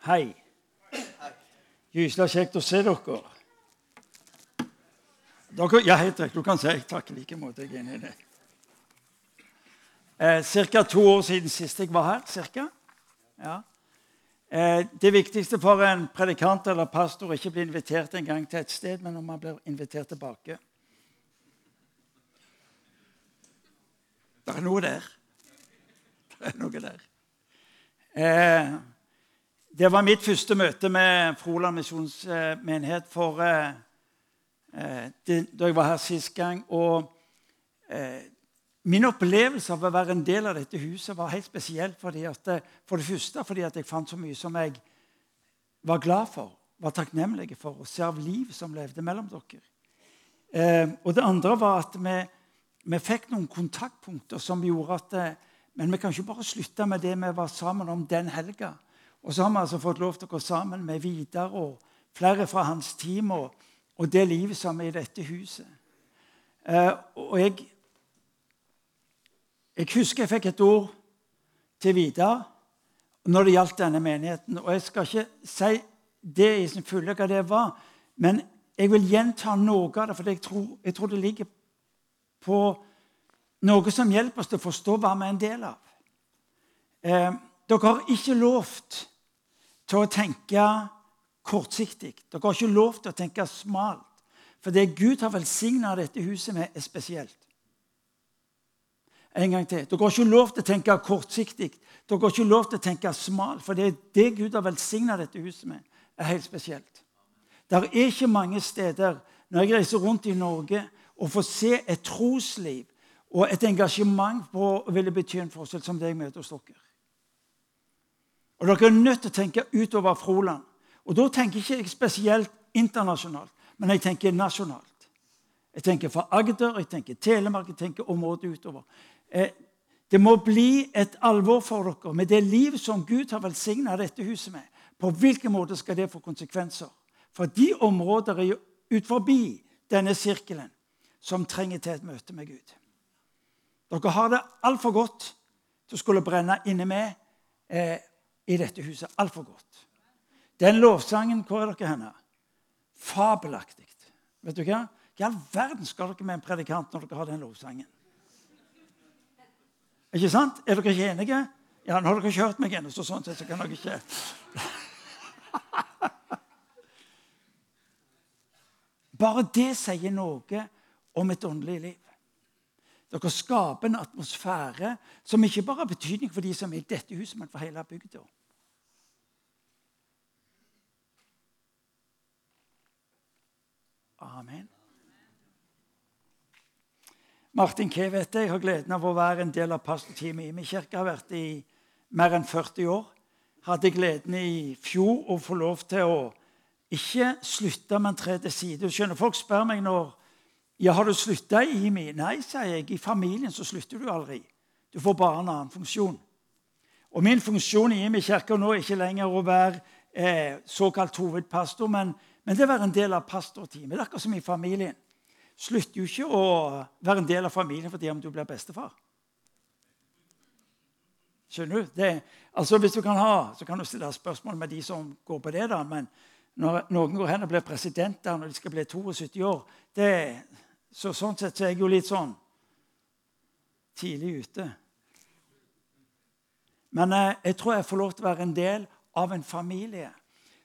Hei. Gyselig kjekt å se dere. dere ja, helt riktig. Du kan si takk i like måte. Jeg er enig i det. Eh, Ca. to år siden sist jeg var her. Cirka. Ja. Eh, det viktigste for en predikant eller pastor er ikke bli invitert en gang til et sted, men om man blir invitert tilbake. Det er noe der. Det er noe der. Eh, det var mitt første møte med Froland misjonsmenighet for eh, eh, det, da jeg var her sist gang. Og eh, min opplevelse av å være en del av dette huset var helt spesiell. Fordi at, eh, for det første fordi at jeg fant så mye som jeg var glad for, var takknemlig for, og se av liv som levde mellom dere. Eh, og det andre var at vi, vi, fikk noen kontaktpunkter som gjorde at eh, Men vi kan ikke bare slutte med det vi var sammen om den helga. Og så har vi altså fått lov til å gå sammen med Vidar og flere fra hans team og, og det livet som er i dette huset. Eh, og jeg, jeg husker jeg fikk et ord til Vidar når det gjaldt denne menigheten. Og jeg skal ikke si det i sin fulle hva det var, men jeg vil gjenta noe av det, for jeg tror, jeg tror det ligger på noe som hjelper oss til å forstå hva vi er en del av. Eh, dere har ikke lovt til å tenke kortsiktig. Dere har ikke lov til å tenke smalt. For det Gud har velsigna dette huset med, er spesielt. En gang til. Dere har ikke lov til å tenke kortsiktig. Dere har ikke lov til å tenke smalt. For det, det Gud har velsigna dette huset med, er helt spesielt. Det er ikke mange steder når jeg reiser rundt i Norge og får se et trosliv og et engasjement på å ville bety en forskjell som det jeg møter hos dere. Og dere er nødt til å tenke utover Froland. Og da tenker ikke jeg spesielt internasjonalt, men jeg tenker nasjonalt. Jeg tenker fra Agder, jeg tenker Telemark, jeg tenker området utover. Eh, det må bli et alvor for dere med det liv som Gud har velsigna dette huset med. På hvilken måte skal det få konsekvenser? For de områder er jo ut forbi denne sirkelen som trenger til et møte med Gud. Dere har det altfor godt til å skulle brenne inne med eh, i dette huset altfor godt. Den lovsangen, hvor er dere henne? Fabelaktig. Vet du hva? I all verden skal dere med en predikant når dere har den lovsangen? Ikke sant? Er dere ikke enige? Ja, nå har dere ikke hørt meg ennå, så sånn sett så kan dere ikke Bare det sier noe om et åndelig liv. Dere skaper en atmosfære som ikke bare har betydning for de som er i dette huset, men for hele bygda. Amen. Martin K. vet jeg har gleden av å være en del av pastorteamet i min kirke. har vært i mer enn 40 år. Hadde gleden i fjor å få lov til å ikke slutte, men tre til side. Du Skjønner, Folk spør meg når ja, har du slutta i IMI? Nei, sier jeg. I familien så slutter du aldri. Du får bare en annen funksjon. Og Min funksjon i IMI kirke nå er ikke lenger å være eh, såkalt hovedpastor, men, men, det å være en del av pastorteamet. Det er akkurat som i familien. Slutter jo ikke å være en del av familien fordi om du blir bestefar. Skjønner du? Det, altså Hvis du kan ha, så kan du stille spørsmål med de som går på det, da, men når noen går hen og blir presidenter når de skal bli 72 år det, så sånn sett så er jeg jo litt sånn tidlig ute. Men jeg, eh, jeg tror jeg får lov til å være en del av en familie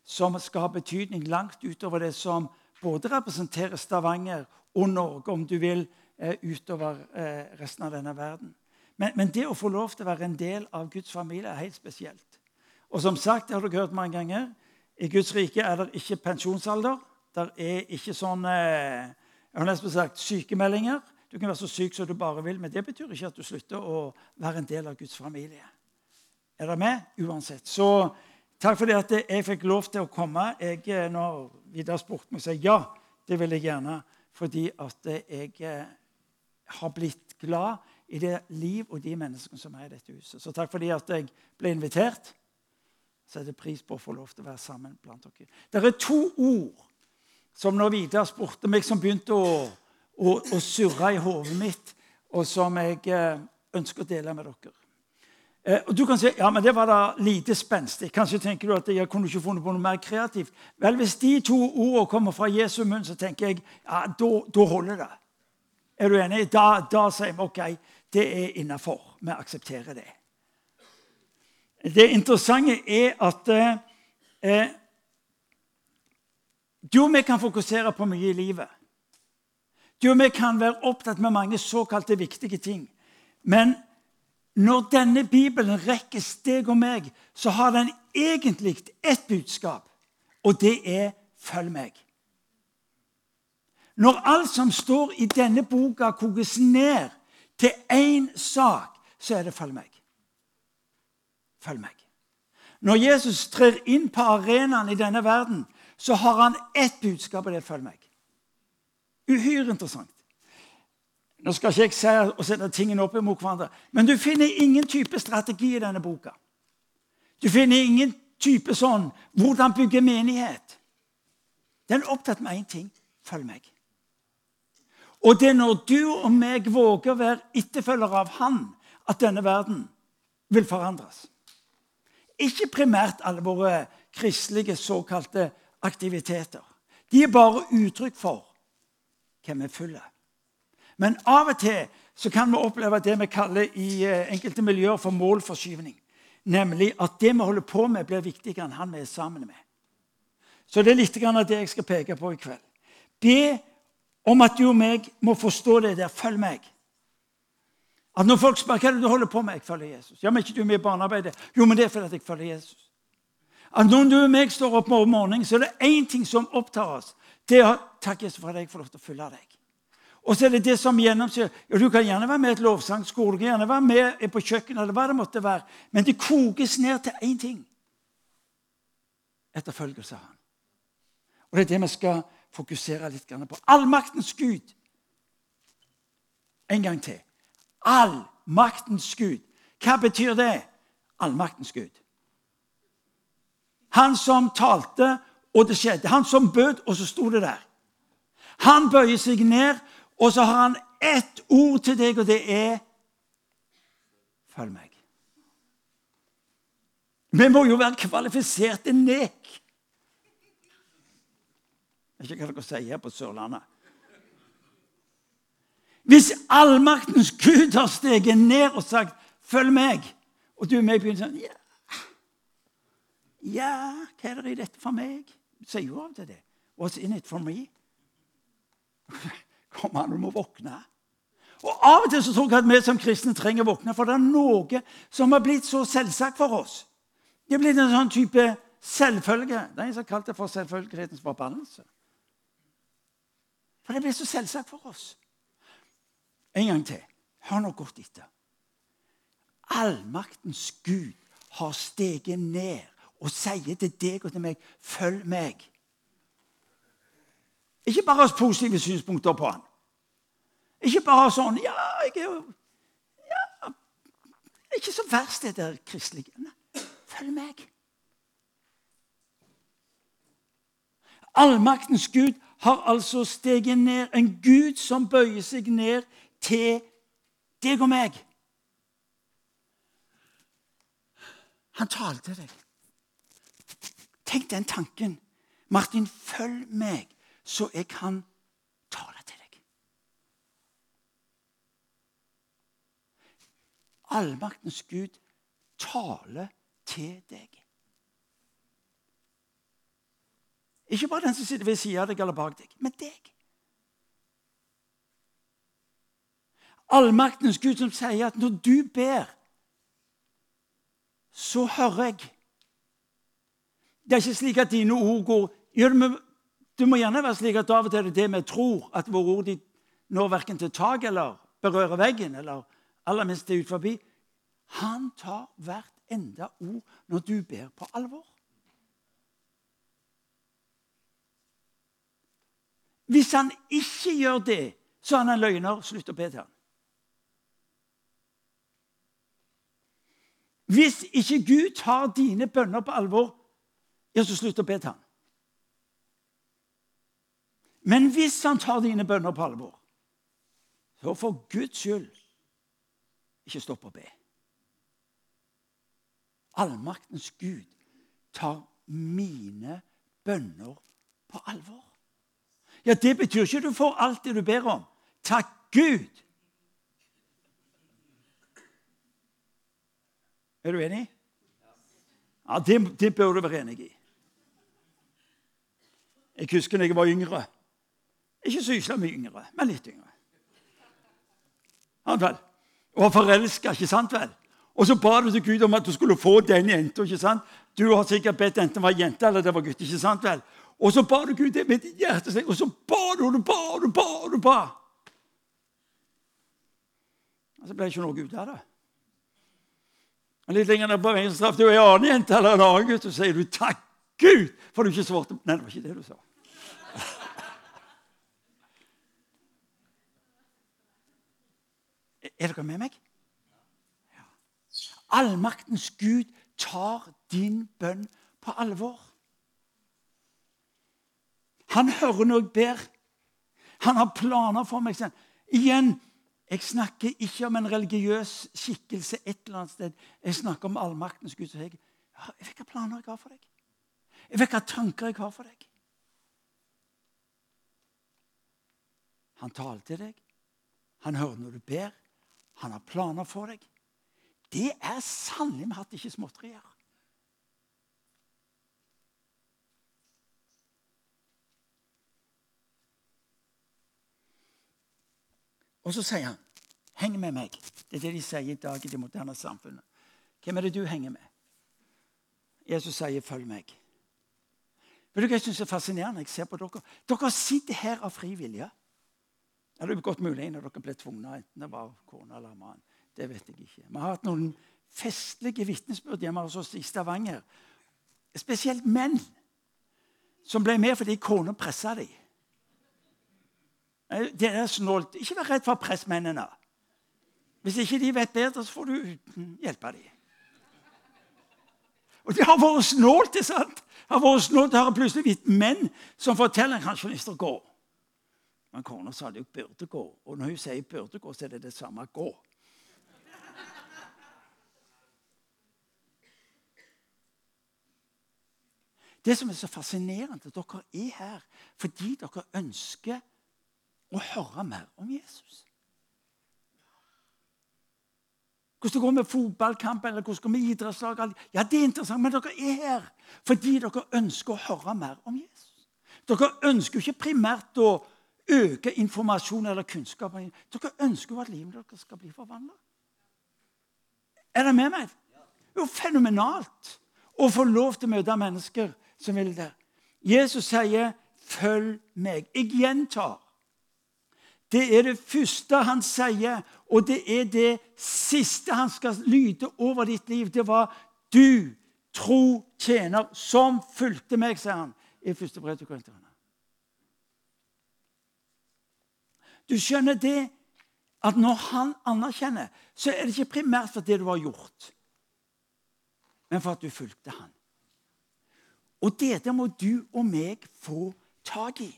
som skal ha betydning langt utover det som både representerer Stavanger og Norge, om du vil, eh, utover eh, resten av denne verden. Men, men, det å få lov til å være en del av Guds familie er helt spesielt. Og som sagt, det har dere hørt mange ganger, i Guds rike er det ikke pensjonsalder. Det er ikke sånn eh, jeg har nesten sagt sykemeldinger. Du kan være så syk som du bare vil, men det betyr ikke at du slutter å være en del av Guds familie. Er dere med? Uansett. Så takk for det at jeg fikk lov til å komme. Jeg, eh, når Vidar spurte meg, sa ja, det vil jeg gjerne. Fordi at jeg eh, har blitt glad i det liv og de menneskene som er i dette huset. Så takk for det at jeg ble invitert. Setter pris på å få lov til å være sammen blant dere. Det er to ord som når Vidar spurte meg, som begynte å, å, å surre i hodet mitt, og som jeg eh, ønsker å dele med dere. Eh, og du kan si ja, men det var da lite spenstig. Kanskje tenker du at jeg kunne ikke funnet på noe mer kreativt. Vel, Hvis de to ordene kommer fra Jesu munn, så tenker jeg ja, da holder det. Er du enig? Da, da sier vi ok, det er innafor. Vi aksepterer det. Det interessante er at eh, du og vi kan fokusere på mye i livet. Du og vi kan være opptatt med mange såkalte viktige ting. Men når denne Bibelen rekkes deg og meg, så har den egentlig ett budskap, og det er 'følg meg'. Når alt som står i denne boka, kokes ned til én sak, så er det 'følg meg'. Følg meg. Når Jesus trer inn på arenaen i denne verden, så har han ett budskap, og det er 'følg meg'. Uhyre interessant. Nå skal ikke jeg si og sette tingene opp mot hverandre, men du finner ingen type strategi i denne boka. Du finner ingen type sånn hvordan bygge menighet. Den er opptatt med én ting følg meg. Og det er når du og meg våger å være etterfølgere av Han, at denne verden vil forandres. Ikke primært alle våre kristelige såkalte aktiviteter. De er bare uttrykk for hvem vi følger. Men av og til så kan vi oppleve det vi kaller i eh, enkelte miljøer for målforskyvning. Nemlig at det vi holder på med, blir viktigere enn han vi er sammen med. Så det er litt av det jeg skal peke på i kveld. Be om at du og meg må forstå det der. Følg meg. At Når folk spør hva er det du holder på med, jeg følger Jesus. Ja, men ikke du med i barnearbeidet? Jo, men det er fordi jeg følger Jesus. At Når du og meg står opp om morgenen, så er det én ting som opptar oss. Det er takk Jesus for at jeg får lov til å følge deg. Og så er det det som gjennomsyrer ja, Du kan gjerne være med i et lovsangskole, du kan gjerne være med på kjøkkenet, eller hva det måtte være, men det kokes ned til én ting etterfølgelse av Han. Og Det er det vi skal fokusere litt på. Allmaktens Gud. En gang til. Allmaktens Gud. Hva betyr det? Allmaktens Gud. Han som talte, og det skjedde. Han som bød, og så sto det der. Han bøyer seg ned og så har han ett ord til deg, og det er Følg meg. Vi må jo være kvalifiserte nek. Jeg vet ikke hva dere sier her på Sørlandet. Hvis allmaktens Gud har steget ned og sagt 'følg meg', og du og meg begynner sånn ja, ja, hva er det i dette for meg? Du sier jo av til det. What's in it for me? Kom an, du må våkne. Og Av og til så tror jeg at vi som kristne trenger å våkne, for det er noe som har blitt så selvsagt for oss. Det er blitt en sånn type selvfølge. Det er en som har kalt det for selvfølgelighetens forbannelse. For det blir så selvsagt for oss. En gang til. Hør nå godt etter. Allmaktens Gud har steget ned og sier til deg og til meg 'følg meg'. Ikke bare ha positive synspunkter på han. Ikke bare sånn Ja, jeg er jo ja, Ikke så verst, det der kristelige. Følg meg. Allmaktens Gud har altså steget ned. En Gud som bøyer seg ned til deg og meg. Han taler til deg. Tenk den tanken. Martin, følg meg så jeg kan tale til deg. Allmaktens Gud taler til deg. Ikke bare den som sitter ved siden av deg eller bak deg, men deg. Allmaktens Gud som sier at når du ber, så hører jeg. Det er ikke slik at dine ord går gjør det med det må gjerne være slik at av og til er det det vi tror, at våre ord de når verken til tak eller berører veggen, eller aller minst det ut forbi. Han tar hvert enda ord når du ber på alvor. Hvis han ikke gjør det, så er han en løgner. Slutt å be til ham. Hvis ikke Gud tar dine bønner på alvor, ja, så slutt å be til ham. Men hvis han tar dine bønner på alvor, så for Guds skyld ikke stopp å be. allmaktens Gud tar mine bønner på alvor. Ja, Det betyr ikke du får alt det du ber om. Takk Gud! Er du enig? Ja, Det, det bør du være enig i. Jeg husker da jeg var yngre. Ikke så ysla mye yngre, men litt yngre. Han vel. Og var forelska, ikke sant vel? Og så ba du til Gud om at du skulle få den jenta. ikke sant? Du har sikkert bedt enten det var jente eller det var gutt. ikke sant vel? Og så ba du Gud det med ditt hjerte, og så ba du og du ba og du ba. Og du ba. Og så ble det ikke noe ut av det. Og litt lenger ned på veien så traff du en annen jente eller en annen gutt, og så sier du 'takk Gud' for du ikke svarte Nei, det var ikke det du sa. Er dere med meg? Ja. Allmaktens Gud tar din bønn på alvor. Han hører når jeg ber. Han har planer for meg. Igjen, jeg snakker ikke om en religiøs skikkelse et eller annet sted. Jeg snakker om allmaktens Gud. Så jeg, jeg vet hvilke planer jeg har for deg. Jeg vet hvilke tanker jeg har for deg. Han taler til deg. Han hører når du ber. Han har planer for deg. Det er sannelig med hatt ikke småtterier. Og så sier han, 'Heng med meg'. Det er det de sier i dag i det moderne samfunnet. Hvem er det du henger med? Jesus sier, 'Følg meg'. Vet du hva jeg synes er fascinerende? Jeg ser på Dere Dere sitter her av fri vilje. Ja, det er godt mulig når dere ble tvunget, enten det var kone eller mann. Det vet jeg ikke. Vi har hatt noen festlige vitnesbyrd hjemme hos oss i Stavanger. Spesielt menn som ble med fordi kona pressa dem. Eh, det er snålt. Ikke vær redd for pressmennene. Hvis ikke de vet bedre, så får du hjelpe dem. Og det har vært snålt. det sant? Det har vært snålt det har plutselig blitt menn som forteller en pensjonist å gå. Men kona sa det jo burde gå. Og når hun sier burde gå, så er det det samme gå. Det som er så fascinerende, dere er her fordi dere ønsker å høre mer om Jesus. Hvordan det går med fotballkamp eller hvordan det går med idrettslag Ja, det er interessant, men dere er her fordi dere ønsker å høre mer om Jesus. Dere ønsker jo ikke primært å øke informasjon eller kunnskap. Dere ønsker jo at livet deres skal bli forvandla. Er dere med meg? Det er jo fenomenalt å få lov til å møte mennesker som vil det. Jesus sier, 'Følg meg'. Jeg gjentar. Det er det første han sier, og det er det siste han skal lyde over ditt liv. Det var 'du tro tjener som fulgte meg', sier han i første brev til korinterne. Du skjønner det at når han anerkjenner, så er det ikke primært for det du har gjort, men for at du fulgte han. Og dette må du og meg få tak i.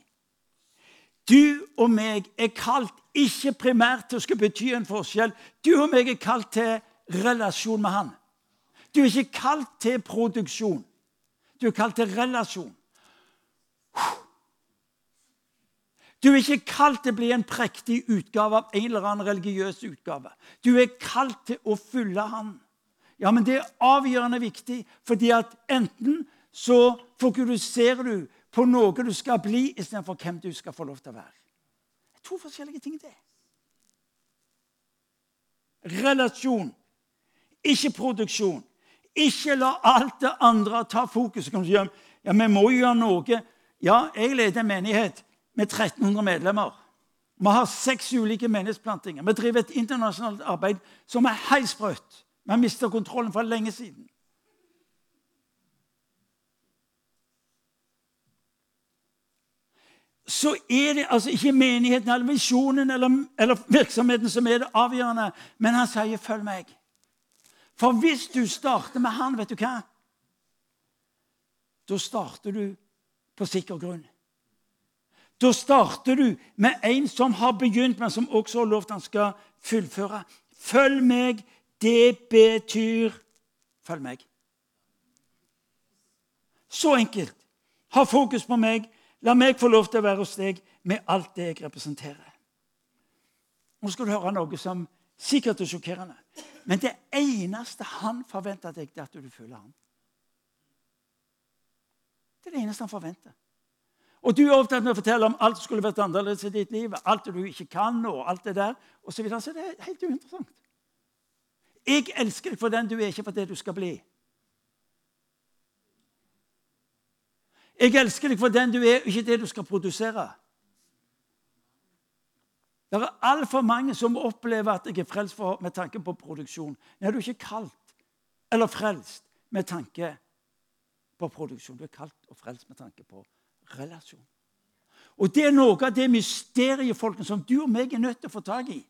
Du og meg er kalt ikke primært til å skulle bety en forskjell. Du og meg er kalt til relasjon med Han. Du er ikke kalt til produksjon. Du er kalt til relasjon. Du er ikke kalt til å bli en prektig utgave av en eller annen religiøs utgave. Du er kalt til å følge Han. Ja, men det er avgjørende viktig, fordi at enten så fokuserer du på noe du skal bli, istedenfor hvem du skal få lov til å være. Det er to forskjellige ting, det. Relasjon, ikke produksjon. Ikke la alt det andre ta fokus. Ja, vi må jo gjøre noe. Ja, jeg leder en menighet med 1300 medlemmer. Vi har seks ulike menighetsplantinger. Vi driver et internasjonalt arbeid som er helt sprøtt. Vi har mista kontrollen for lenge siden. så er det altså ikke menigheten eller visjonen eller, eller, virksomheten som er det avgjørende, men han sier 'følg meg'. For hvis du starter med han, vet du hva? Da starter du på sikker grunn. Da starter du med en som har begynt, men som også har lovt han skal fullføre. Følg meg, det betyr Følg meg. Så enkelt. Ha fokus på meg. La meg få lov til å være hos deg med alt det jeg representerer. Nå skal du høre noe som sikkert er sjokkerende. Men det eneste han forventer deg, er at du føler ham. Det er det eneste han forventer. Og du er opptatt med å fortelle om alt som skulle vært annerledes i ditt liv, alt du ikke kan, og alt det der, og så, videre. så det er helt uinteressant. Jeg elsker deg for den du er, ikke for det du skal bli. Jeg elsker deg for den du er, ikke det du skal produsere. Det er altfor mange som opplever at jeg er frelst for, med tanke på produksjon. Nei, du er ikke kalt eller frelst med tanke på produksjon. Du er kalt og frelst med tanke på relasjon. Og Det er noe av det mysteriet folkene, som du og meg er nødt til å få tak i.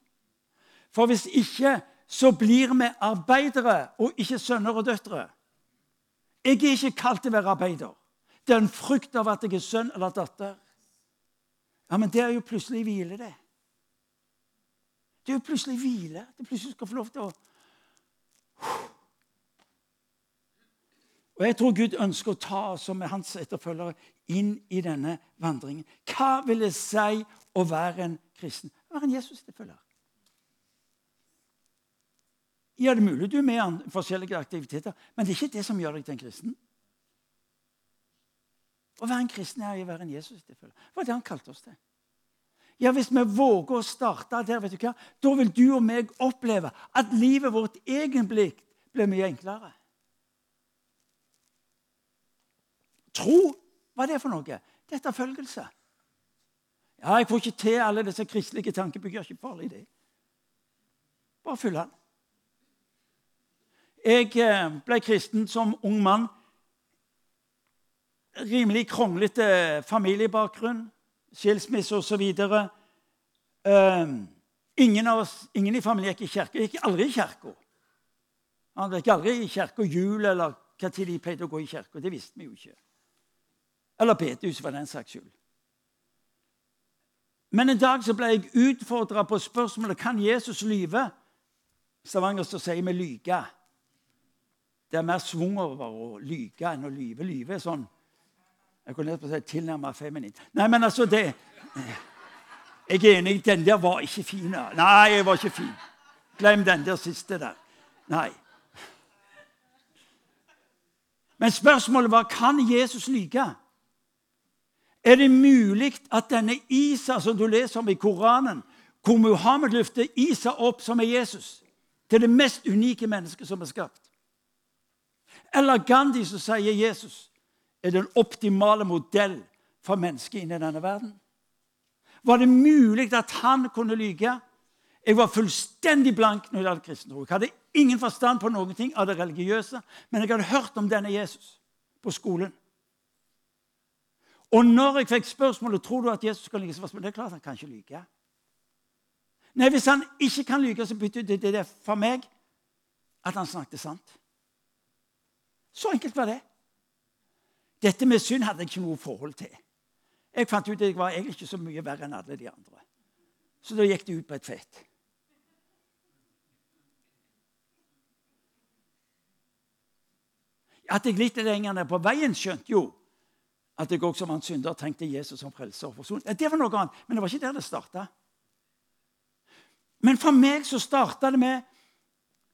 For hvis ikke så blir vi arbeidere og ikke sønner og døtre. Jeg er ikke kalt til å være arbeider. Det er en frykt av at jeg er sønn eller datter. Ja, Men det er jo plutselig hvile, det. Det er jo plutselig hvile. Det er plutselig skal få lov til å Og Jeg tror Gud ønsker å ta oss som hans etterfølgere inn i denne vandringen. Hva vil det si å være en kristen? Å være en Jesus-tilfølger. Ja, det er mulig du er med i forskjellige aktiviteter, men det er ikke det som gjør deg til en kristen. Å være en kristen er å være en Jesus-tilfølger. Det var det han kalte oss til. Ja, Hvis vi våger å starte der, vet du hva, da vil du og meg oppleve at livet vårt egentlig blir mye enklere. Tro, hva er det for noe? Det er etterfølgelse. Ja, jeg får ikke til alle disse kristelige tankebygger. Ikke farlig, det. Bare følg den. Jeg eh, ble kristen som ung mann. Rimelig kronglete familiebakgrunn, skilsmisse osv. Uh, ingen, ingen i familien gikk i kirke. Jeg gikk aldri i kirka. Han gikk aldri i kirka jul eller tid de pleide å gå i kirka. Det visste vi jo ikke. Eller bedehus, for den saks skyld. Men en dag så ble jeg utfordra på spørsmålet kan Jesus lyve. Stavanger så sier vi lyge. Det er mer svung over å lyge enn å lyve. Lyve er sånn Jeg kunne nesten si tilnærmet feminint. Nei, men altså det Jeg er enig. Den der var ikke fin. Nei, jeg var ikke fin. Glem den der siste der. Nei. Men spørsmålet var kan Jesus lyge. Er det mulig at denne Isa som du leser om i Koranen, hvor Muhammed løfter Isa opp som er Jesus, til det mest unike mennesket som er skapt Eller Gandhi som sier Jesus er den optimale modell for mennesket inni denne verden? Var det mulig at han kunne lyge? Jeg var fullstendig blank når det gjaldt kristentro. Jeg hadde ingen forstand på noen ting av det religiøse, men jeg hadde hørt om denne Jesus på skolen. Og når jeg fikk spørsmålet tror du at Jesus kan lyge, så var det klart han kan ikke lyge. Nei, Hvis han ikke kan lyge, så betydde det, det for meg at han snakket sant. Så enkelt var det. Dette med synd hadde jeg ikke noe forhold til. Jeg fant ut at jeg var egentlig ikke så mye verre enn alle de andre. Så da gikk det ut på et fett. At jeg litt lenger ned på veien skjønte jo at jeg også som en synder trengte Jesus som frelser og forson. Det var noe annet, men det var ikke der det starta. Men for meg så starta det med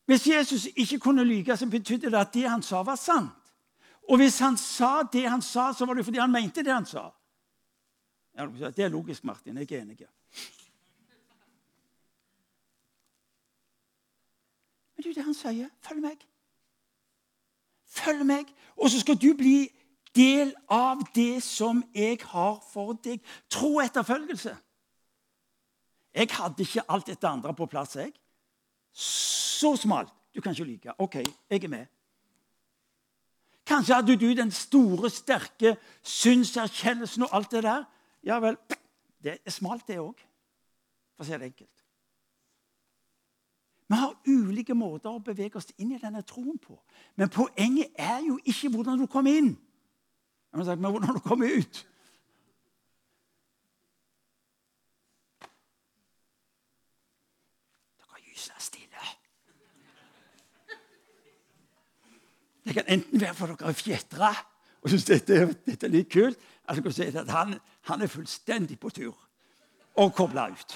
Hvis Jesus ikke kunne lyge, så betydde det at det han sa, var sant. Og hvis han sa det han sa, så var det fordi han mente det han sa. det er logisk, Martin. Jeg er enig. Men det er jo det han sier. Følg meg. Følg meg, og så skal du bli del av det som jeg har for deg. Tro etterfølgelse. Jeg hadde ikke alt dette andre på plass. jeg. Så smalt. Du kan ikke like. OK, jeg er med. Kanskje hadde du den store, sterke synserkjennelsen og alt det der. Ja vel, det er smalt, det òg, for å si det enkelt. Vi har ulike måter å bevege oss inn i denne troen på. Men poenget er jo ikke hvordan du kommer inn. Sagt, Men hvordan har du kommet ut? Dere gyser stille. Det kan enten være for dere er fjetra og syns dette, dette, er litt kult, at, si at han, han, er fullstendig på tur og kobla ut.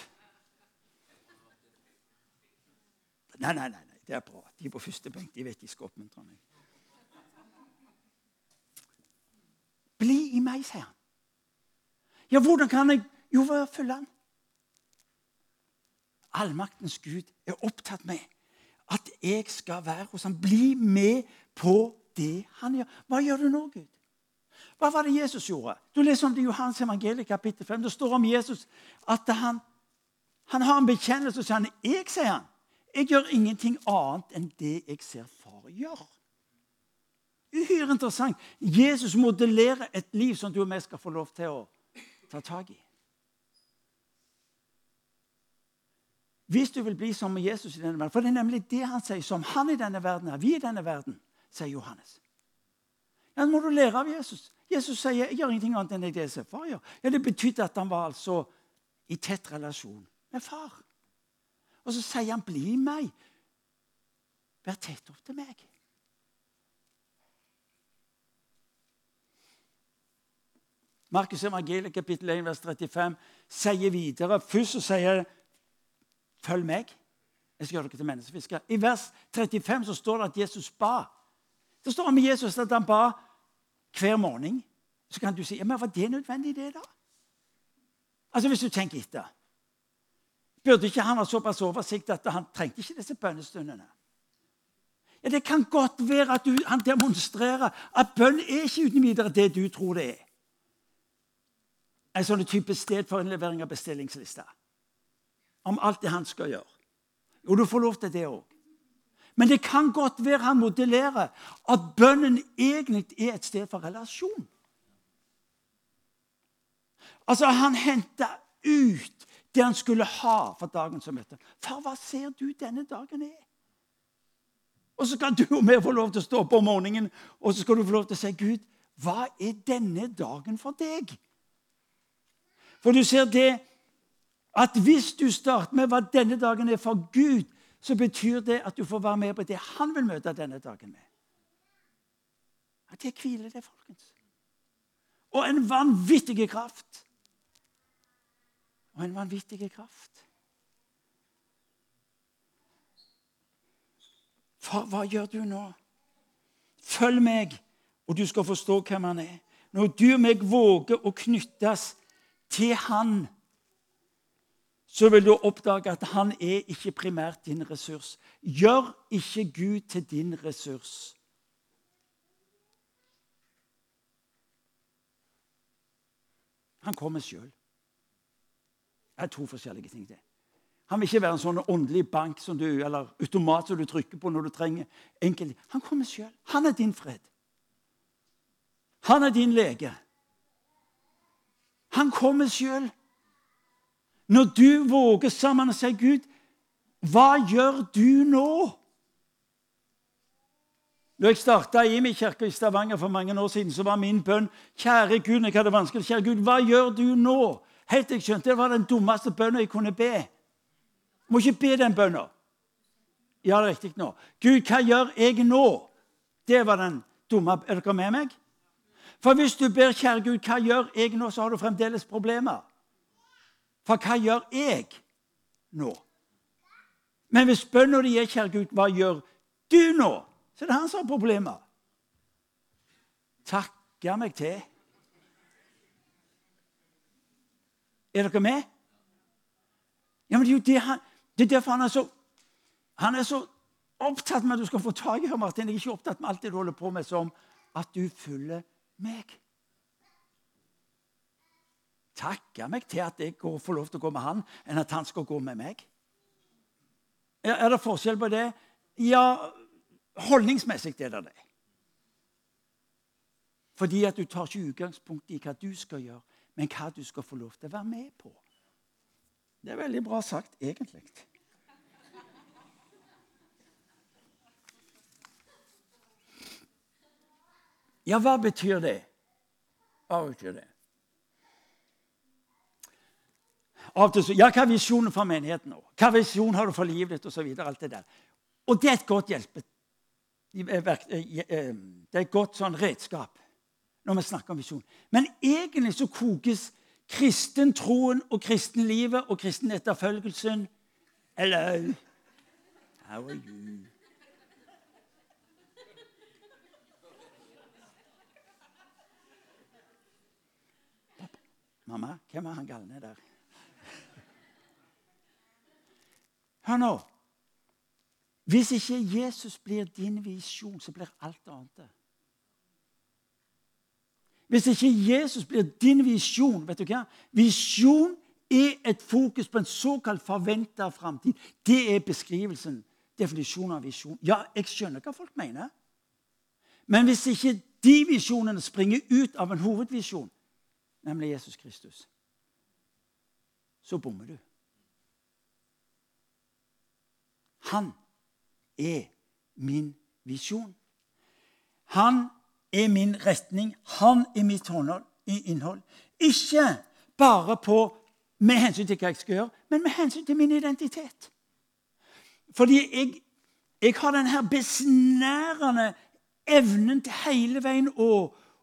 Nei, nei, nei, nei, det er bra. De er på første benk de vet de skal oppmuntre meg. Bli i meg, sier han. Ja, hvordan kan jeg Jo, ved å følge han. Allmaktens Gud er opptatt med at jeg skal være hos ham. Bli med på det han gjør. Hva gjør du nå, Gud? Hva var det Jesus gjorde? Du leser om det i Johans evangeliet kapittel 5. Det står om Jesus at han, han har en bekjennelse og sier han, jeg, sier han, jeg gjør ingenting annet enn det jeg ser far gjør. Uhyre interessant. Jesus modellerer et liv som du og jeg skal få lov til å ta tak i. Hvis du vil bli som Jesus i denne verden For det er nemlig det han sier. Som han i denne verden er vi i denne verden, sier Johannes. Ja, må du lære av Jesus. Jesus sier jeg gjør ingenting annet enn det jeg ser far gjør. Ja, Det betydde at han var altså i tett relasjon med far. Og så sier han 'bli meg'. Vær tett opp til meg. Markus evangeliet kapittel 1, vers 35 sier videre Først så sier 'følg meg'. Jeg skal gjøre dere til menneskefiskere. I vers 35 så står det at Jesus ba. Det står om Jesus at han ba hver morgen. Så kan du si ja, men var det nødvendig, det, da? Altså, Hvis du tenker etter. Burde ikke han ha såpass oversikt at han trengte ikke disse bønnestundene? Ja, Det kan godt være at du, han demonstrerer at bønn er ikke uten videre det du tror det er en sånn type sted for innlevering av bestillingslista. Om alt det han skal gjøre. Og du får lov til det òg. Men det kan godt være han modellerer at bønnen egentlig er et sted for relasjon. Altså, Han henta ut det han skulle ha for dagen som møtte. Far, hva ser du denne dagen er? Og så skal du og vi få lov til å stå opp om morgenen og så skal du få lov til å si, Gud, hva er denne dagen for deg? For du ser det at hvis du starter med hva denne dagen er for Gud, så betyr det at du får være med på det han vil møte denne dagen med. At det hviler det, folkens. Og en vanvittig kraft. Og en vanvittig kraft. For hva gjør du nå? Følg meg, og du skal forstå hvem han er. Når du og meg våger å knyttes til Han, så vil du oppdage at han er ikke primært din ressurs. Gjør ikke Gud til din ressurs. Han kommer sjøl. Det er to forskjellige ting. det. Han vil ikke være en sånn åndelig bank som du, eller automat som du trykker på når du trenger enkelt. Han kommer sjøl. Han er din fred. Han er din lege. Han kommer sjøl. Når du våger sammen og sier, 'Gud, hva gjør du nå?' Da jeg starta min kirke i Stavanger for mange år siden, så var min bønn 'Kjære Gud, jeg hadde vanskelig. Kjære Gud, hva gjør du nå?' Helt til jeg skjønte det var den dummeste bønnen jeg kunne be. Jeg må ikke be den bønnen. Ja, det er riktig nå. Gud, hva gjør jeg nå? Det var den dumme Er dere med meg? For hvis du ber, kjære Gud, hva gjør jeg nå, så har du fremdeles problemer. For hva gjør jeg nå? Men hvis bønna di er, kjære Gud, hva gjør du nå? Så det er det han som har problemer. Takke meg til. Er dere med? Ja, men Det er jo det han, det er derfor han er så han er så opptatt med at du skal få tak i ham, Martin. Jeg er ikke opptatt med alt det du holder på med, som at du følger meg. Takke meg til at jeg får lov til å gå med han, enn at han skal gå med meg. Er det forskjell på det? Ja, holdningsmessig er det det. Fordi at du tar ikke utgangspunkt i hva du skal gjøre, men hva du skal få lov til å være med på. Det er veldig bra sagt, egentlig. Ja, hva betyr det? Hva betyr det? Ja, Hva er visjonen for menigheten nå? Hva visjon har du for livet ditt? Og så videre, alt det der. Og det er et godt hjelpe. Eh, eh, det er et godt sånn redskap når vi snakker om visjon. Men egentlig så kokes kristentroen og kristenlivet og kristen etterfølgelsen Eller How are you? Mamma, hvem er han galne der? Hør nå. Hvis ikke Jesus blir din visjon, så blir alt annet det. Hvis ikke Jesus blir din visjon vet du hva? Visjon er et fokus på en såkalt forventa framtid. Det er beskrivelsen, definisjonen av visjon. Ja, jeg skjønner hva folk mener. Men hvis ikke de visjonene springer ut av en hovedvisjon, nemlig Jesus Kristus, så bommer du. Han er min visjon. Han er min retning. Han er mitt innhold. Ikke bare på, med hensyn til hva jeg skal gjøre, men med hensyn til min identitet. Fordi jeg, jeg har denne besnærende evnen til hele veien å,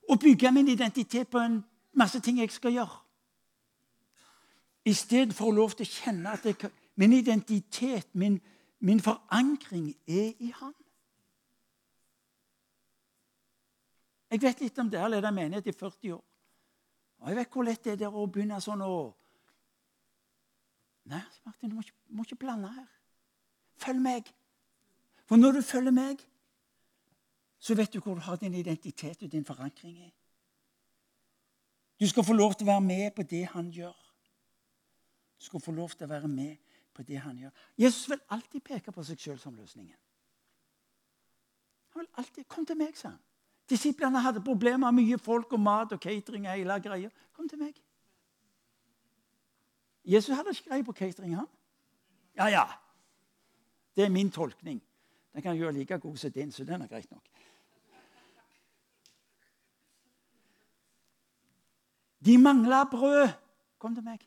å bygge min identitet på en masse ting jeg skal gjøre. Istedenfor å lov til å kjenne at jeg, min identitet, min, min forankring, er i Han. Jeg vet litt om det. Jeg har ledet menighet i 40 år. Og jeg vet hvor lett det er å begynne sånn å Nei, Martin, du må ikke, må ikke blande her. Følg meg. For når du følger meg, så vet du hvor du har din identitet og din forankring i. Du skal få lov til å være med på det han gjør. Du skal få lov til å være med på det han gjør. Jesus vil alltid peke på seg sjøl som løsningen. Han vil alltid, Kom til meg, sa han. Disiplene hadde problemer med mye folk og mat og catering. og hele greia. Kom til meg. Jesus hadde ikke greie på catering, han. Ja, ja. Det er min tolkning. Den kan gjøre like god som din, så den er greit nok. De mangla brød. Kom til meg.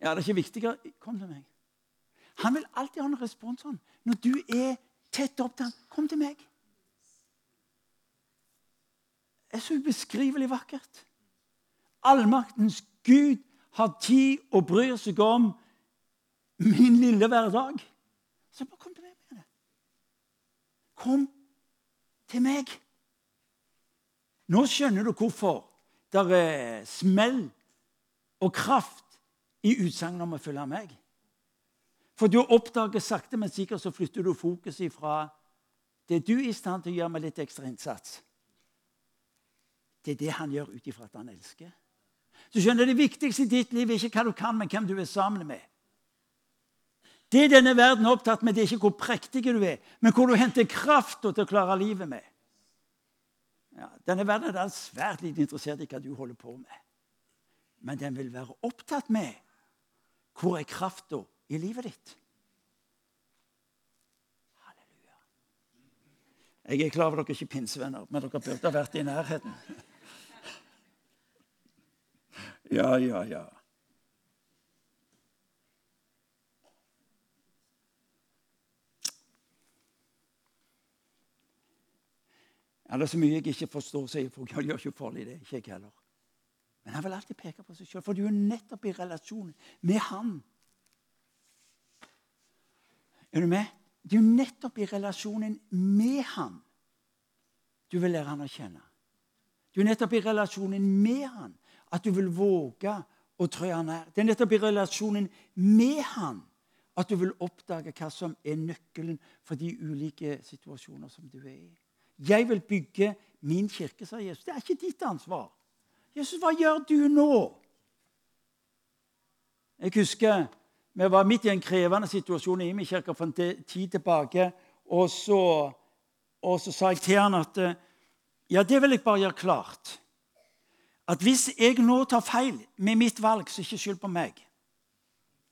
Ja, det er ikke viktigere. Kom til meg. Han vil alltid ha en respons sånn. Når du er tett opp til ham, kom til meg Det er så ubeskrivelig vakkert. Allmaktens Gud har tid og bryr seg om min lille hverdag. Så bare kom til meg med det. Kom til meg. Nå skjønner du hvorfor det er smell og kraft i utsagnet om å følge meg. For du oppdager sakte, men sikkert så flytter du fokuset ifra det du er i stand til å gjøre med litt ekstra innsats det er det han gjør ut ifra at han elsker. Så skjønner Det viktigste i ditt liv er ikke hva du kan, men hvem du er sammen med. Det denne verden er opptatt med, det er ikke hvor prektig du er, men hvor du henter krafta til å klare livet med. Ja, denne verden er svært lite interessert i hva du holder på med. Men den vil være opptatt med hvor er krafta i livet ditt. Halleluja. Jeg er klar over dere ikke er pinsevenner, men dere burde ha vært i nærheten. Ja, ja, ja. Det er så mye jeg ikke forstår, sier folk. Han gjør ikke farlig det. Ikke jeg heller. Men han vil alltid peke på seg sjøl, for du er nettopp i relasjon med han. Er du med? Du er nettopp i relasjonen med han du vil lære han å kjenne. Du er nettopp i relasjonen med han at du vil våge å trø han nær. Det er nettopp i relasjonen med han at du vil oppdage hva som er nøkkelen for de ulike situasjoner som du er i. Jeg vil bygge min kirke, sa Jesus. Det er ikke ditt ansvar. Jesus, hva gjør du nå? Jeg husker vi var midt i en krevende situasjon i min kirke for en tid tilbake. Og så, og så sa jeg til han at ja, det vil jeg bare gjøre klart at hvis jeg nå tar feil med mitt valg, så ikke skyld på meg.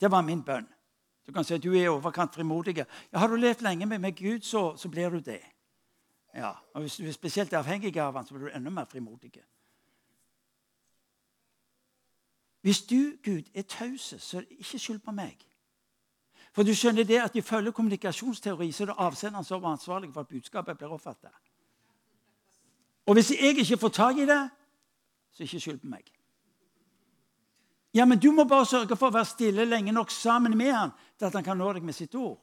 Det var min bønn. Du kan si at du er overkant frimodig. Ja, har du levd lenge med, med Gud, så, så, blir du det. Ja, og Hvis du er spesielt avhengig av han, så blir du enda mer frimodig. Hvis du, Gud, er taus, så er det ikke skyld på meg. For du skjønner det at Ifølge kommunikasjonsteori så er det avsenderen som er ansvarlig for at budskapet blir oppfattet. Og hvis jeg ikke får tak i det, så er det ikke skyld på meg. Ja, men du må bare sørge for å være stille lenge nok sammen med han til at han kan nå deg med sitt ord.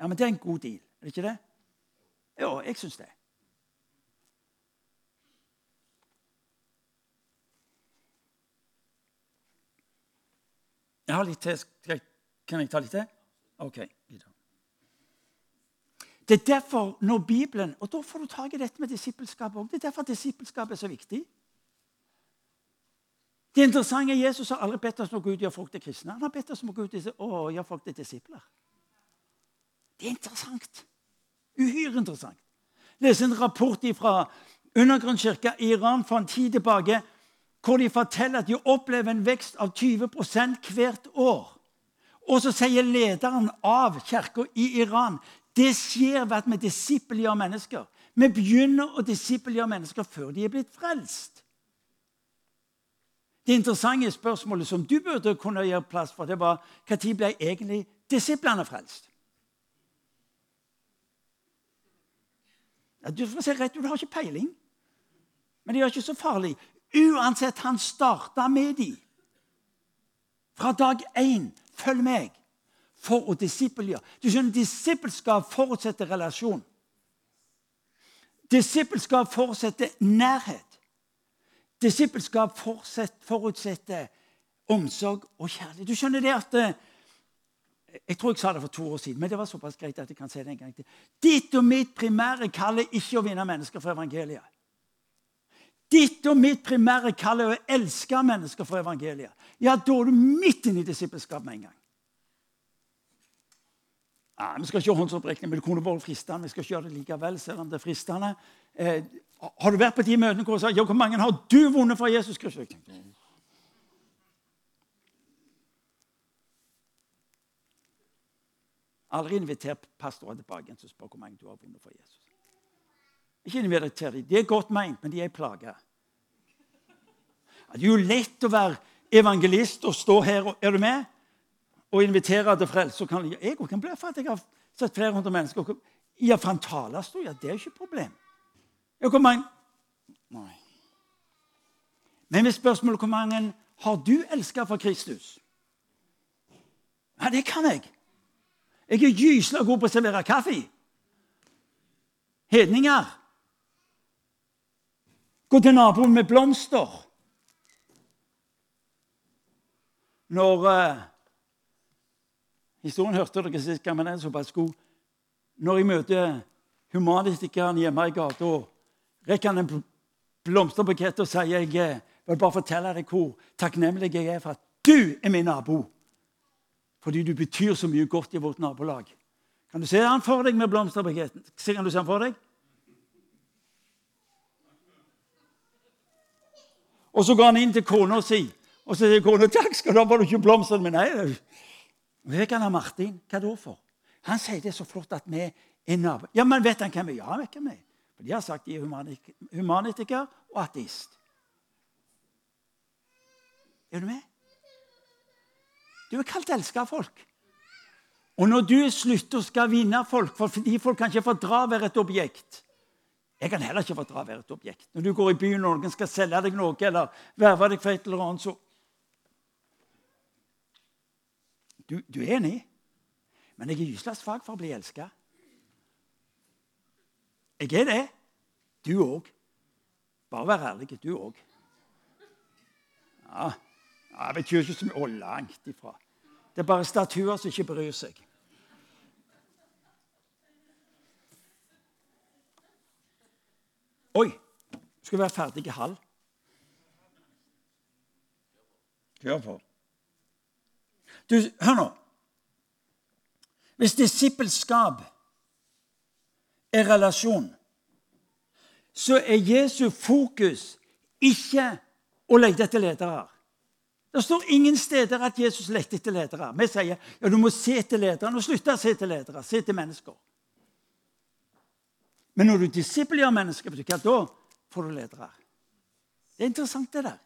Ja, men det er en god deal, er det ikke det? Jo, jeg syns det. Jeg har litt til. Kan jeg ta litt til? OK. Det er derfor når Bibelen Og da får du tak i dette med disippelskap òg. Det er derfor disippelskap er så viktig. Det interessante er Jesus har aldri bedt oss om å og gjøre folk til kristne. Han har bedt oss om å og gjøre folk til disipler. Det er interessant. Uhyre interessant. Les en rapport fra undergrunnskirka i Iran for en tid tilbake hvor de forteller at de opplever en vekst av 20% hvert år. Og så sier lederen av kirka i Iran det skjer ved at vi disippelgjør mennesker. Vi begynner å disippelgjøre mennesker før de er blitt frelst. Det interessante spørsmålet som du burde kunne gjøre plass for, det var når ble egentlig disiplene frelst? Du får se rett, du har ikke peiling. Men det er ikke så farlig. Uansett, han starta med dem. Fra dag én. Følg meg. For å disippelgjøre. Du skjønner, Disippelskap forutsetter relasjon. Disippelskap forutsetter nærhet. Disippelskap forutsetter omsorg og kjærlighet. Du skjønner det at eh, Jeg tror jeg sa det for to år siden, men det var såpass greit at jeg kan si det en gang til. Ditt og mitt primære kall er ikke å vinne mennesker for evangeliet. Ditt og mitt primære kall er å elske mennesker for evangeliet. Ja, da er du midt inne i disippelskap med en gang. Ja, vi skal ikke ha håndsopprekning, men det kunne vært fristende. Vi skal ikke gjøre det likevel, selv om det er fristende. Eh, har du vært på de møtene hvor du sa ja, hvor mange har du vunnet fra Jesus Kristus? Aldri inviter pastorer tilbake igjen og spør hvor mange du har vunnet for Jesus. Ikke inviter dem. De er godt meint, men de er plaga. Det er jo lett å være evangelist og stå her og, er du med, og invitere til frelse. Jeg kan bli for at jeg har sett flere hundre mennesker. Ja, fra en talerstol, ja, det er ikke et problem. Ja, hvor mange Nei. Men hvis spørsmålet hvor mange har du elska for Kristus? Ja, det kan jeg. Jeg er gysla god på å servere kaffe. Hedninger. Gå til naboen med blomster. Når uh, Historien hørte dere sist gang, men den er såpass god. Når jeg møter humanistikeren hjemme i gata, rekker han en blomsterbukett og sier jeg eh, vil bare fortelle deg hvor takknemlig jeg er for at du er min nabo. Fordi du betyr så mye godt i vårt nabolag. Kan du se han for deg med blomsterbuketten? Kan du se han for deg? Og så går han inn til kona si, og så sier kona 'Takk skal du ha, var du ikke blomstene mine?' Nei, vet han Martin, hva da for? Han sier det er så flott at vi er naboer. Ja, men vet han hvem vi er? Ja, vet hvem vi er. For de har sagt de er humanitiker og ateist. Er du med? Du er kalt elska av folk. Og når du slutter å skal vinne folk fordi folk kan ikke fordra å være et objekt Jeg kan heller ikke fordra å være et objekt. Når du går i byen og noen skal selge deg noe eller verve deg for et eller annet, så Du, du er enig? Men jeg er gyselig svak for å bli elska. Jeg er det. Du òg. Bare vær ærlig. Du òg. Ja, jeg vet ikke så mye Å, langt ifra. Det er bare statuer som ikke bryr seg. Oi! Skal vi være ferdig i halv. Kjør på. Du, hør nå. Hvis disippelskap er relasjon, så er Jesu fokus ikke å lete etter ledere. Det står ingen steder at Jesus lette etter ledere. Vi sier ja, du må se etter ledere. Og slutte å se etter ledere. Se etter mennesker. Men når du disippelgjør mennesker, da får du ledere. Det er interessant, det der.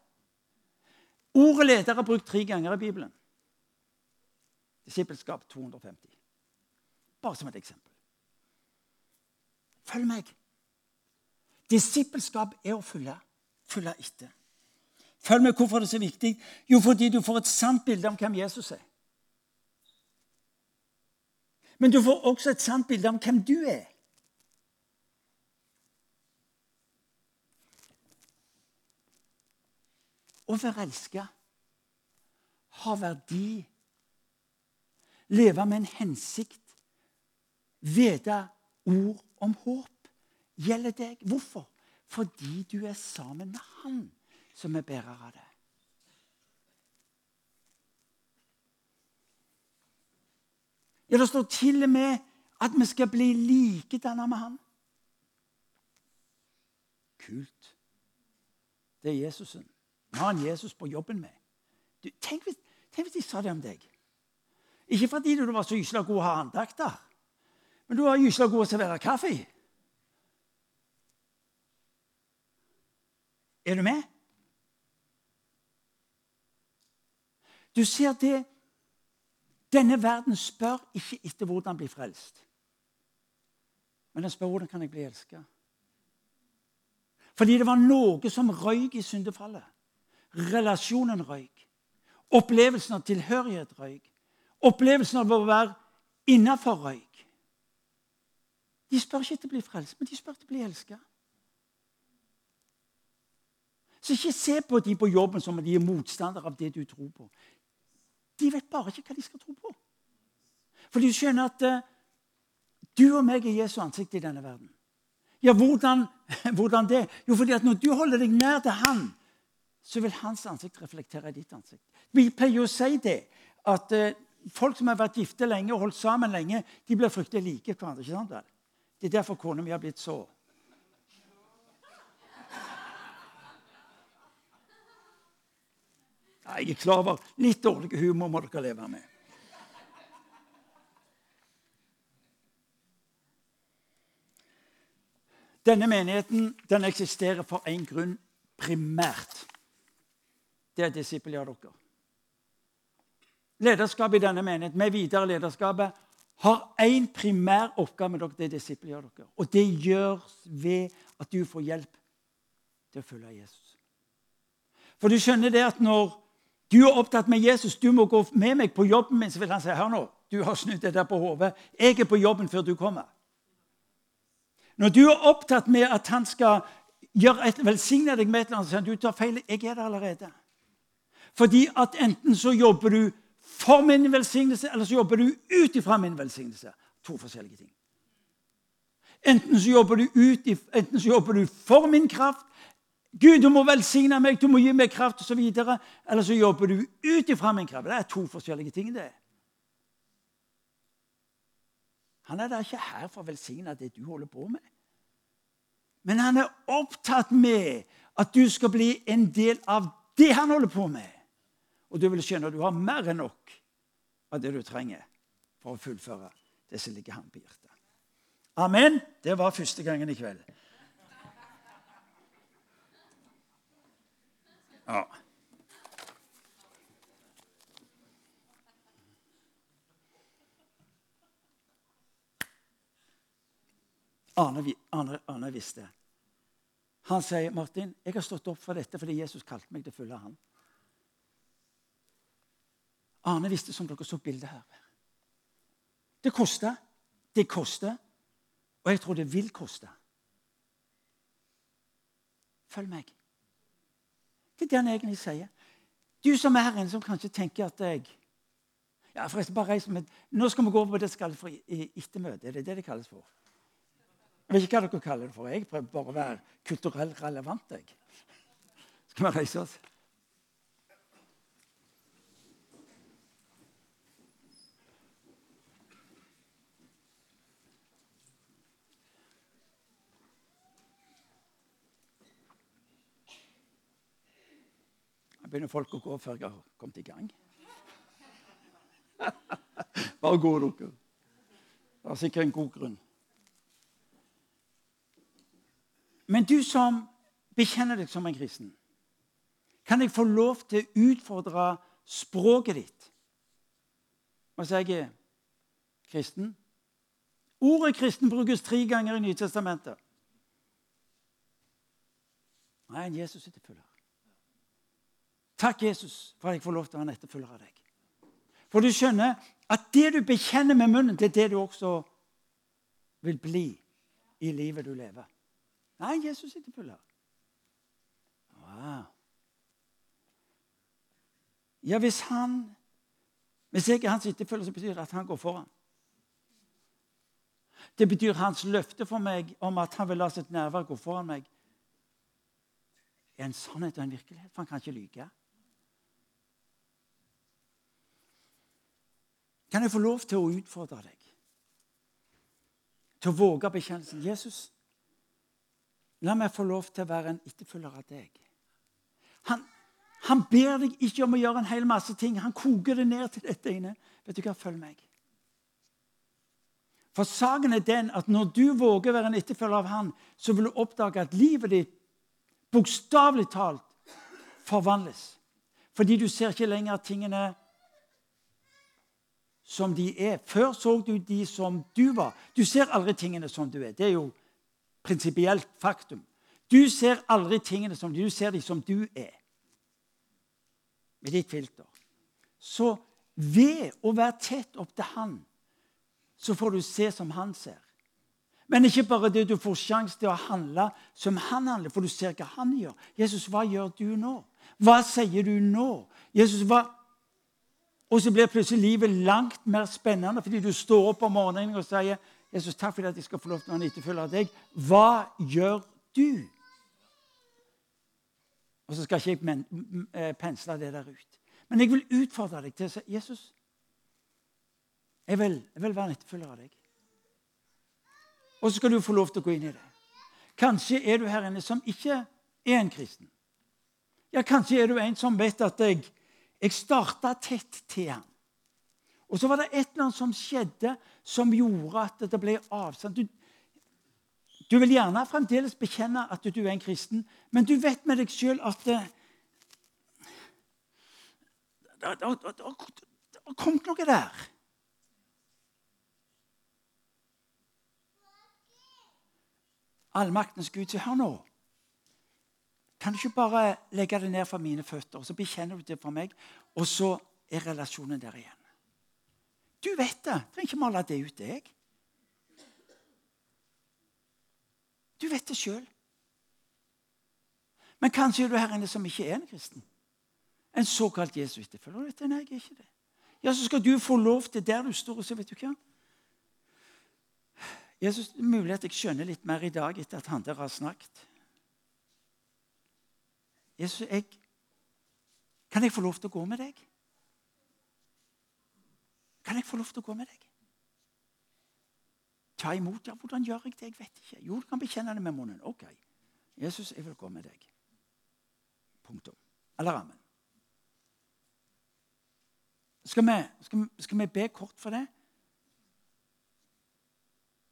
Ordet leder er brukt tre ganger i Bibelen. Disippelskap 250. Bare som et eksempel. Følg meg. Disippelskap er å følge, følge etter. Følg med hvorfor det er så viktig. Jo, fordi du får et sant bilde om hvem Jesus er. Men du får også et sant bilde om hvem du er. Å være elska har verdi. Leve med en hensikt. Vite ord om håp gjelder deg. Hvorfor? Fordi du er sammen med Han som er bærer av det. Ja, Det står til og med at vi skal bli likedanna med Han. Kult. Det er Jesusen. Vi har en Jesus på jobben med. Du, tenk, hvis, tenk, hvis, de sa det om deg. Ikke fordi du var så gysla god å ha andakter, men du var gysla god å servere kaffe. Er du med? Du ser det Denne verden spør ikke etter hvordan bli frelst. Men den spør hvordan kan jeg bli elska. Fordi det var noe som røyk i syndefallet. Relasjonen røyk. Opplevelsen av tilhørighet røyk. Opplevelsen av å være innafor røyk. De spør ikke etter å bli frelst, men de spør etter å bli elska. Så ikke se på de på jobben som om de er motstandere av det du tror på. De vet bare ikke hva de skal tro på. For de skjønner at uh, du og meg er Jesu ansikt i denne verden. Ja, hvordan, hvordan, det? Jo, fordi at når du holder deg nær til Han, så vil hans ansikt reflektere i ditt ansikt. Vi pleier å si det, at uh, folk som har vært gifte lenge og holdt sammen lenge, de blir fryktelig like hverandre. ikke sant? Det er derfor kona mi har blitt så. Jeg er klar over litt dårlig humor må dere leve med. Denne menigheten den eksisterer for én grunn primært det er disippelgjør dere. Lederskapet i denne menigheten, med videre lederskapet, har én primær oppgave med dere. Det er disippelgjør dere. Og det gjøres ved at du får hjelp til å følge Jesus. For du skjønner det at når du er opptatt med Jesus, du må gå med meg på jobben min, så vil han si hør nå, du har snudd det der på hodet. Jeg er på jobben før du kommer. Når du er opptatt med at han skal et, velsigne deg med et eller annet, så sier han du tar feil. Jeg er der allerede. Fordi at enten så jobber du for min velsignelse, eller så jobber du ut ifra min velsignelse. To forskjellige ting. Enten så du, ut, enten så jobber du for min kraft. Gud, du må velsigne meg, du må gi meg kraft osv. Eller så jobber du ut ifra min kraft. Det er to forskjellige ting. det. Han er da ikke her for å velsigne det du holder på med. Men han er opptatt med at du skal bli en del av det han holder på med. Og du vil skjønne at du har mer enn nok av det du trenger for å fullføre det som ligger ham på hjertet. Amen. Det var første gangen i kveld. Ja. Arne, Arne, Arne visste. Han sier, 'Martin, jeg har stått opp for dette fordi Jesus kalte meg til å følge han. Arne visste, som dere så bildet her. Det koster. Det koster. Og jeg tror det vil koste. Følg meg. Det han egentlig sier. Du som er en som kanskje tenker at jeg ja, forresten, bare reis med, Nå skal vi gå over på det som kalles for ettermøte. Er det det det kalles for? Jeg vet ikke hva dere kaller det for. Jeg prøver bare å være kulturelt relevant. jeg. Skal vi reise oss? Begynner folk å gå før jeg har kommet i gang. Bare gå, dere. Det er sikkert en god grunn. Men du som bekjenner deg som en kristen, kan jeg få lov til å utfordre språket ditt? Sier jeg er kristen? Ordet kristen brukes tre ganger i Nytestamentet. Jeg er en Jesus-etterfølger. Takk, Jesus, for at jeg får lov til å være en etterfølger av deg. For du skjønner at det du bekjenner med munnen, det er det du også vil bli i livet du lever. Nei, Jesus etterfølger. Wow. Ja, hvis han Hvis jeg er hans etterfølger, så betyr det at han går foran. Det betyr hans løfte for meg om at han vil la sitt nærvær gå foran meg, er en sannhet og en virkelighet. For han kan ikke lyge. Kan jeg få lov til å utfordre deg til å våge bekjennelsen? Jesus, la meg få lov til å være en etterfølger av deg. Han, han ber deg ikke om å gjøre en hel masse ting. Han koker det ned til dette inne. Vet du hva? Følg meg. For saken er den at når du våger å være en etterfølger av han, så vil du oppdage at livet ditt bokstavelig talt forvandles. Fordi du ser ikke lenger tingene som de er. Før så du de som du var. Du ser aldri tingene som du er. Det er jo prinsipielt faktum. Du ser aldri tingene som du, du ser de som du er. Med ditt filter. Så ved å være tett opp til Han, så får du se som Han ser. Men ikke bare det, du får sjanse til å handle som Han handler, for du ser hva Han gjør. Jesus, hva gjør du nå? Hva sier du nå? Jesus, hva og så blir plutselig livet langt mer spennende fordi du står opp om morgenen og sier Jesus, takk for at jeg skal få lov til å være en etterfølger av deg. Hva gjør du? Og så skal ikke jeg eh, pensle det der ut. Men jeg vil utfordre deg til å si Jesus, jeg vil, jeg vil være en etterfølger av deg. Og så skal du få lov til å gå inn i det. Kanskje er du her inne som ikke er en kristen. Ja, Kanskje er du en som vet at jeg jeg starta tett til han. Og så var det et eller annet som skjedde, som gjorde at det ble avstand. Du, du vil gjerne fremdeles bekjenne at du er en kristen, men du vet med deg sjøl at det, det, det, det har kommet noe der. Allmaktens Gud sier hør nå. Kan du ikke bare legge det ned for mine føtter, og så bekjenner du det for meg, og så er relasjonen der igjen? Du vet det. Trenger ikke male det ut, deg. Du vet det sjøl. Men kanskje er du her inne som ikke er en kristen. En såkalt Jesu-etterfølger. Vet du, nei, jeg er ikke det. Ja, Så skal du få lov til der du står og så vet du hva? Jesus, mulig at jeg skjønner litt mer i dag etter at han der har snakket. Jesus, jeg, kan jeg få lov til å gå med deg? Kan jeg få lov til å gå med deg? Ta imot? Ja, hvordan gjør jeg det? Jeg vet ikke. Jo, du kan bekjenne det med munnen. Ok. Jesus, jeg vil gå med deg. Punktum. Eller amen. Skal vi, skal, skal vi be kort for det?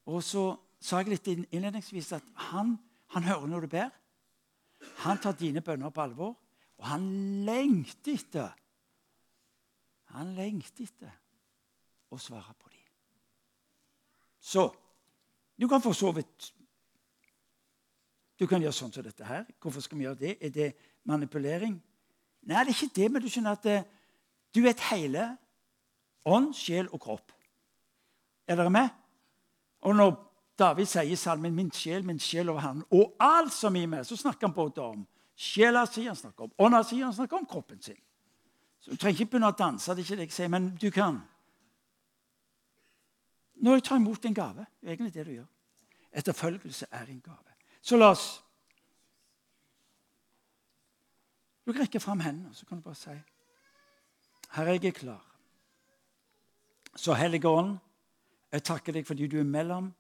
Og så sa jeg litt innledningsvis at han, han hører når du ber. Han tar dine bønner på alvor, og han lengter etter Han lengter etter å svare på dem. Så du kan for så vidt Du kan gjøre sånn som dette her. Hvorfor skal vi gjøre det? Er det manipulering? Nei, det er ikke det, men du skjønner at det, eh, du er et hele. Ånd, sjel og kropp. Er dere med? Og når David sier i salmen 'Min sjel, min sjel over Herren'. Og alt som er meg, så snakker han både om sjela si, han snakker om ånda si, han snakker om kroppen sin. Så Du trenger ikke begynne å danse, det er ikke det jeg sier, men du kan. Når jeg tar imot en gave, det er egentlig det du gjør. Etterfølgelse er en gave. Så la oss Du kan rekke fram hendene, så kan du bare si jeg er klar. Så Hellige Ånd, jeg takker deg fordi du er mellom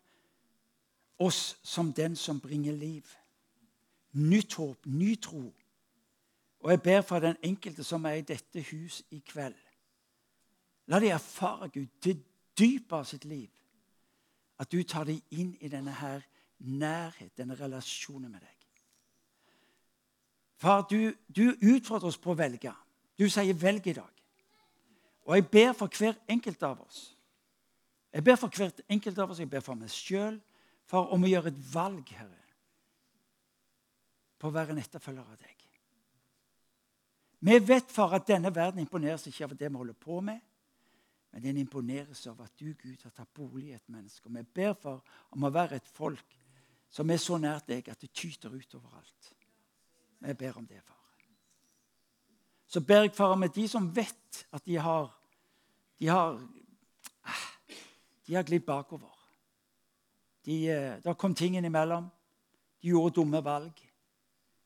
oss som den som bringer liv. Nytt håp, ny tro. Og jeg ber for den enkelte som er i dette hus i kveld. La de erfare, Gud, til dypet av sitt liv. At du tar dem inn i denne her nærhet, denne relasjonen med deg. Far, du, du utfordrer oss på å velge. Du sier 'velg i dag'. Og jeg ber for hver enkelt av oss. Jeg ber for hvert enkelt av oss, jeg ber for meg sjøl, for om å gjøre et valg, Herre. på å være en etterfølger av deg. Vi vet, far, at denne verden imponeres ikke av det vi holder på med, men den imponeres av at du, Gud, har tatt bolig i et menneske. Og vi ber far, om å være et folk som er så nært deg at det tyter ut overalt. Vi ber om det, far. Så ber jeg, far, om at de som vet at de har De har, de har glidd bakover. De, eh, kom ting innimellom. De gjorde dumme valg.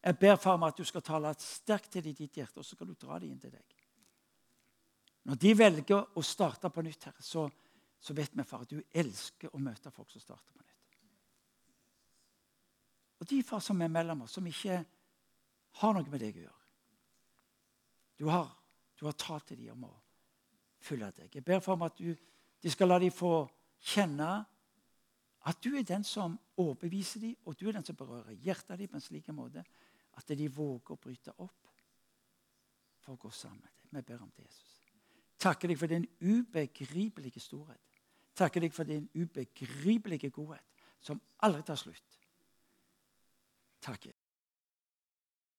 Jeg ber far om at du skal tale sterkt til dem i ditt hjerte, og så skal du dra dem inn til deg. Når de velger å starte på nytt, Herre, så, så vet vi, far, at du elsker å møte folk som starter på nytt. Og de far som er mellom oss, som ikke har noe med deg å gjøre Du har, du har talt til dem om å følge deg. Jeg ber for om at du, de skal la dem få kjenne at du er den som overbeviser dem, og du er den som berører hjertet dem på en slik måte at de våger å bryte opp for å gå sammen med deg. Vi ber om det, Jesus. Takker deg for din ubegripelige storhet. Takker deg for din ubegripelige godhet, som aldri tar slutt. Takk.